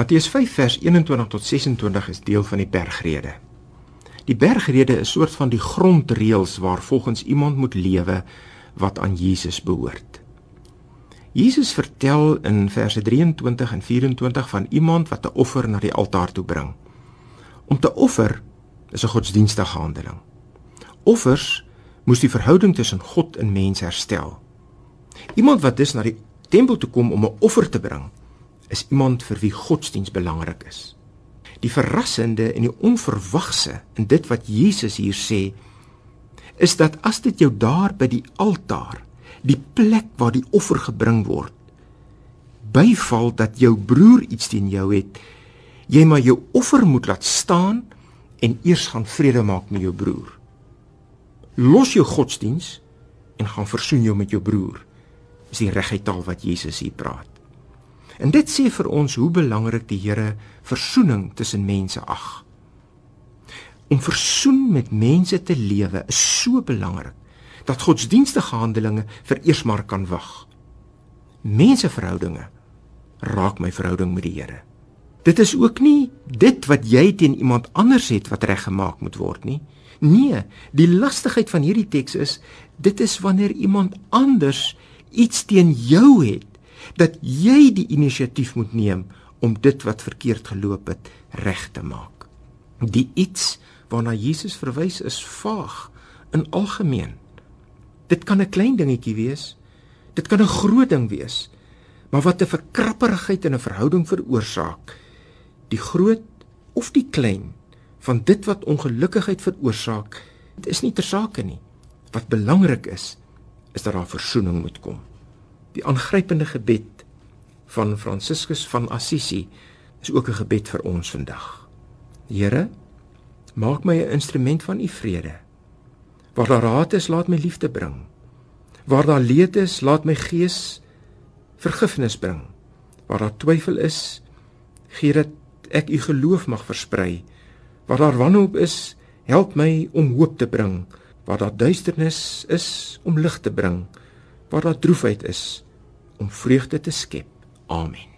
Matteus 5 vers 21 tot 26 is deel van die bergrede. Die bergrede is 'n soort van die grondreëls waar volgens iemand moet lewe wat aan Jesus behoort. Jesus vertel in verse 23 en 24 van iemand wat 'n offer na die altaar toe bring. Om te offer is 'n godsdienstige handeling. Offers moes die verhouding tussen God en mens herstel. Iemand wat dus na die tempel toe kom om 'n offer te bring, is iemand vir wie godsdiens belangrik is. Die verrassende en die onverwagse in dit wat Jesus hier sê, is dat as dit jou daar by die altaar, die plek waar die offer gebring word, byval dat jou broer iets teen jou het, jy maar jou offer moet laat staan en eers gaan vrede maak met jou broer. Los jou godsdiens en gaan versoen jou met jou broer. Is die reguit taal wat Jesus hier praat. En dit sê vir ons hoe belangrik die Here versoening tussen mense ag. Om versoen met mense te lewe is so belangrik dat godsdienstige handelinge vereers maar kan wag. Menseverhoudinge raak my verhouding met die Here. Dit is ook nie dit wat jy teen iemand anders het wat reggemaak moet word nie. Nee, die lastigheid van hierdie teks is dit is wanneer iemand anders iets teen jou het dat jy die inisiatief moet neem om dit wat verkeerd geloop het reg te maak. Die iets waarna Jesus verwys is vaag in algemeen. Dit kan 'n klein dingetjie wees. Dit kan 'n groot ding wees. Maar wat 'n verkrapperigheid in 'n verhouding veroorsaak, die groot of die klein van dit wat ongelukkigheid veroorsaak, dit is nie ter sake nie. Wat belangrik is, is dat daar verzoening moet kom. Die aangrypende gebed van Franciscus van Assisi is ook 'n gebed vir ons vandag. Here, maak my 'n instrument van u vrede. Waar daar haat is, laat my liefde bring. Waar daar leed is, laat my gees vergifnis bring. Waar daar twyfel is, gee dat ek u geloof mag versprei. Waar daar wanhoop is, help my om hoop te bring. Waar daar duisternis is, om lig te bring. Waar daar droefheid is, om vreugde te skep. Amen.